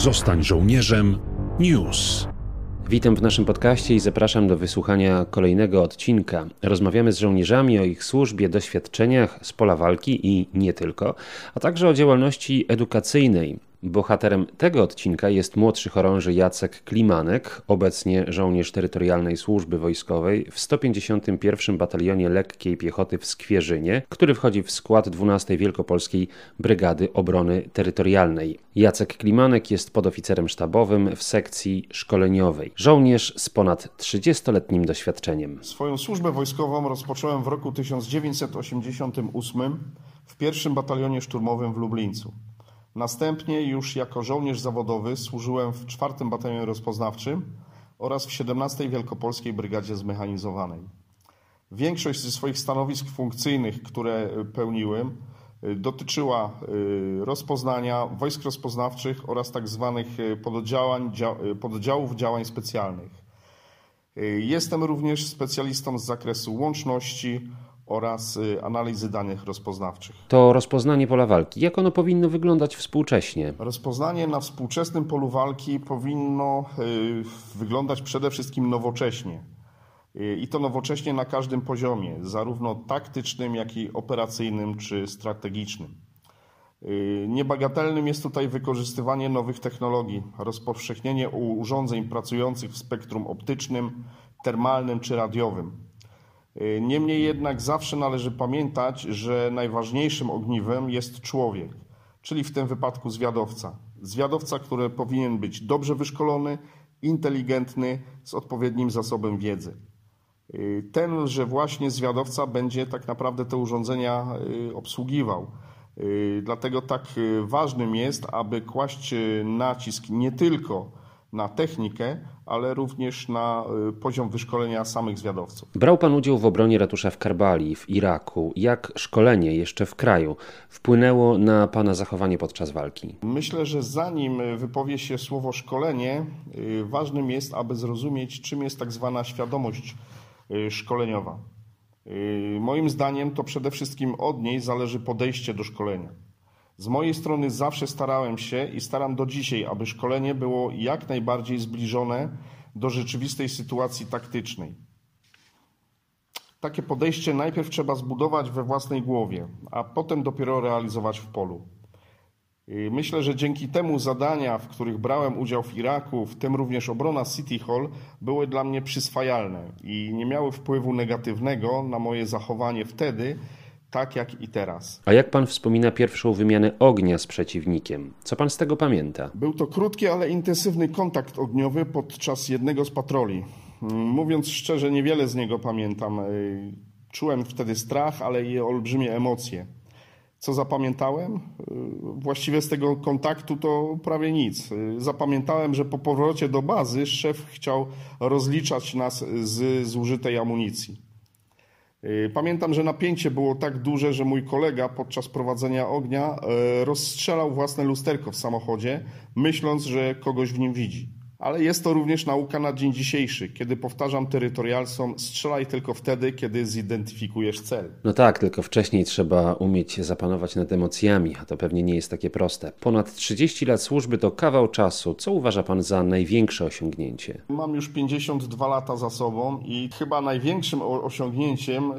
Zostań żołnierzem. News. Witam w naszym podcaście i zapraszam do wysłuchania kolejnego odcinka. Rozmawiamy z żołnierzami o ich służbie, doświadczeniach z pola walki i nie tylko, a także o działalności edukacyjnej. Bohaterem tego odcinka jest młodszy chorąży Jacek Klimanek, obecnie żołnierz terytorialnej służby wojskowej w 151 Batalionie Lekkiej Piechoty w Skwierzynie, który wchodzi w skład 12 Wielkopolskiej Brygady Obrony Terytorialnej. Jacek Klimanek jest podoficerem sztabowym w sekcji szkoleniowej. Żołnierz z ponad 30-letnim doświadczeniem. Swoją służbę wojskową rozpocząłem w roku 1988 w pierwszym batalionie szturmowym w Lublińcu. Następnie już jako żołnierz zawodowy służyłem w czwartym batalionie rozpoznawczym oraz w 17 Wielkopolskiej Brygadzie Zmechanizowanej. Większość ze swoich stanowisk funkcyjnych, które pełniłem, dotyczyła y, rozpoznania wojsk rozpoznawczych oraz tzw. Tak pododdziałów działań specjalnych. Jestem również specjalistą z zakresu łączności oraz y, analizy danych rozpoznawczych. To rozpoznanie pola walki. Jak ono powinno wyglądać współcześnie? Rozpoznanie na współczesnym polu walki powinno y, wyglądać przede wszystkim nowocześnie. Y, I to nowocześnie na każdym poziomie, zarówno taktycznym, jak i operacyjnym czy strategicznym. Niebagatelnym jest tutaj wykorzystywanie nowych technologii, rozpowszechnienie urządzeń pracujących w spektrum optycznym, termalnym czy radiowym niemniej jednak zawsze należy pamiętać, że najważniejszym ogniwem jest człowiek, czyli w tym wypadku zwiadowca. Zwiadowca, który powinien być dobrze wyszkolony, inteligentny, z odpowiednim zasobem wiedzy. Y, ten, że właśnie zwiadowca będzie tak naprawdę te urządzenia y, obsługiwał. Dlatego tak ważnym jest, aby kłaść nacisk nie tylko na technikę, ale również na y, poziom wyszkolenia samych zwiadowców. Brał Pan udział w obronie ratusza w Karbali, w Iraku. Jak szkolenie jeszcze w kraju wpłynęło na Pana zachowanie podczas walki? Myślę, że zanim wypowie się słowo szkolenie, y, ważnym jest, aby zrozumieć, czym jest tak zwana świadomość y, szkoleniowa. Moim zdaniem to przede wszystkim od niej zależy podejście do szkolenia. Z mojej strony zawsze starałem się i staram do dzisiaj, aby szkolenie było jak najbardziej zbliżone do rzeczywistej sytuacji taktycznej. Takie podejście najpierw trzeba zbudować we własnej głowie, a potem dopiero realizować w polu. Myślę, że dzięki temu zadania, w których brałem udział w Iraku, w tym również obrona City Hall, były dla mnie przyswajalne i nie miały wpływu negatywnego na moje zachowanie wtedy, tak jak i teraz. A jak pan wspomina pierwszą wymianę ognia z przeciwnikiem? Co pan z tego pamięta? Był to krótki, ale intensywny kontakt ogniowy podczas jednego z patroli. Mówiąc szczerze, niewiele z niego pamiętam. Czułem wtedy strach, ale i olbrzymie emocje. Co zapamiętałem? Właściwie z tego kontaktu to prawie nic. Zapamiętałem, że po powrocie do bazy szef chciał rozliczać nas z zużytej amunicji. Y, pamiętam, że napięcie było tak duże, że mój kolega podczas prowadzenia ognia y, rozstrzelał własne lusterko w samochodzie, myśląc, że kogoś w nim widzi. Ale jest to również nauka na dzień dzisiejszy, kiedy powtarzam terytorialsom, strzelaj tylko wtedy, kiedy zidentyfikujesz cel. No tak, tylko wcześniej trzeba umieć zapanować nad emocjami, a to pewnie nie jest takie proste. Ponad 30 lat służby to kawał czasu. Co uważa pan za największe osiągnięcie? Mam już 52 lata za sobą i chyba największym osiągnięciem y,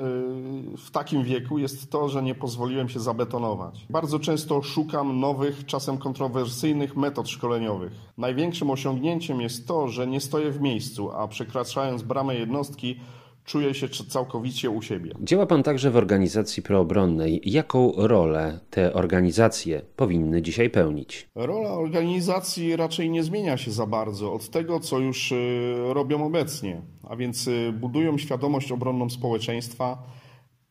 w takim wieku jest to, że nie pozwoliłem się zabetonować. Bardzo często szukam nowych, czasem kontrowersyjnych metod szkoleniowych. Największym osiągnięciem jest to, że nie stoję w miejscu, a przekraczając bramę jednostki czuję się całkowicie u siebie. Działa Pan także w organizacji proobronnej. Jaką rolę te organizacje powinny dzisiaj pełnić? Rola organizacji raczej nie zmienia się za bardzo od tego, co już y, robią obecnie, a więc y, budują świadomość obronną społeczeństwa,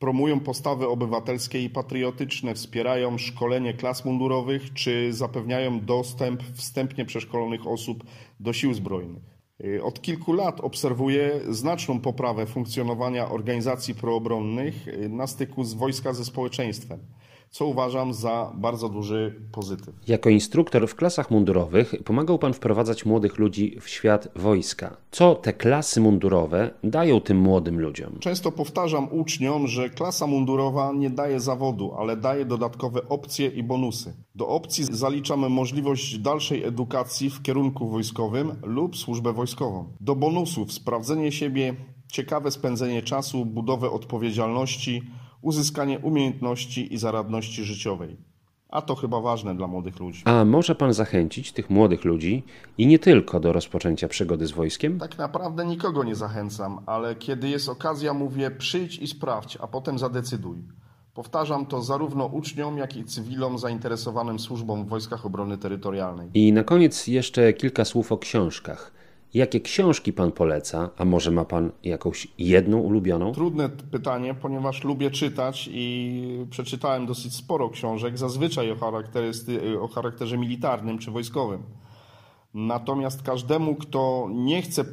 promują postawy obywatelskie i patriotyczne, wspierają szkolenie klas mundurowych czy zapewniają dostęp wstępnie przeszkolonych osób do sił zbrojnych. Y, od kilku lat obserwuję znaczną poprawę funkcjonowania organizacji proobronnych y, na styku z wojska ze społeczeństwem. Co uważam za bardzo duży pozytyw. Jako instruktor w klasach mundurowych pomagał Pan wprowadzać młodych ludzi w świat wojska. Co te klasy mundurowe dają tym młodym ludziom? Często powtarzam uczniom, że klasa mundurowa nie daje zawodu, ale daje dodatkowe opcje i bonusy. Do opcji zaliczamy możliwość dalszej edukacji w kierunku wojskowym lub służbę wojskową. Do bonusów sprawdzenie siebie, ciekawe spędzenie czasu, budowę odpowiedzialności, uzyskanie umiejętności i zaradności życiowej. A to chyba ważne dla młodych ludzi. A może Pan zachęcić tych młodych ludzi i nie tylko do rozpoczęcia przygody z wojskiem? Tak naprawdę nikogo nie zachęcam, ale kiedy jest okazja, mówię przyjdź i sprawdź, a potem zadecyduj. Powtarzam to zarówno uczniom, jak i cywilom zainteresowanym służbą w Wojskach Obrony Terytorialnej. I na koniec jeszcze kilka słów o książkach. Jakie książki Pan poleca, a może ma Pan jakąś jedną ulubioną? Trudne pytanie, ponieważ lubię czytać i przeczytałem dosyć sporo książek, zazwyczaj o, o charakterze militarnym czy wojskowym. Natomiast każdemu, kto nie chce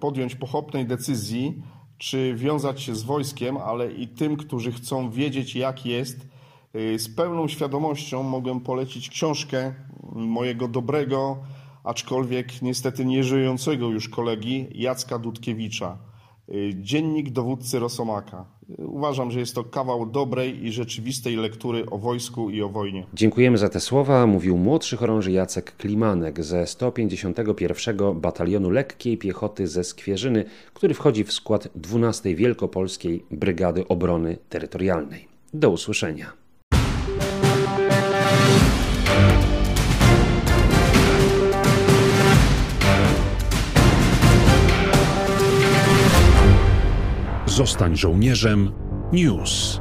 podjąć pochopnej decyzji, czy wiązać się z wojskiem, ale i tym, którzy chcą wiedzieć, jak jest, y, z pełną świadomością mogę polecić książkę mojego dobrego, aczkolwiek niestety nieżyjącego już kolegi Jacka Dudkiewicza. Y, Dziennik dowódcy Rosomaka. Y, uważam, że jest to kawał dobrej i rzeczywistej lektury o wojsku i o wojnie. Dziękujemy za te słowa, mówił młodszy chorąży Jacek Klimanek ze 151 Batalionu Lekkiej Piechoty ze Skwierzyny, który wchodzi w skład 12 Wielkopolskiej Brygady Obrony Terytorialnej. Do usłyszenia. Zostań żołnierzem. News.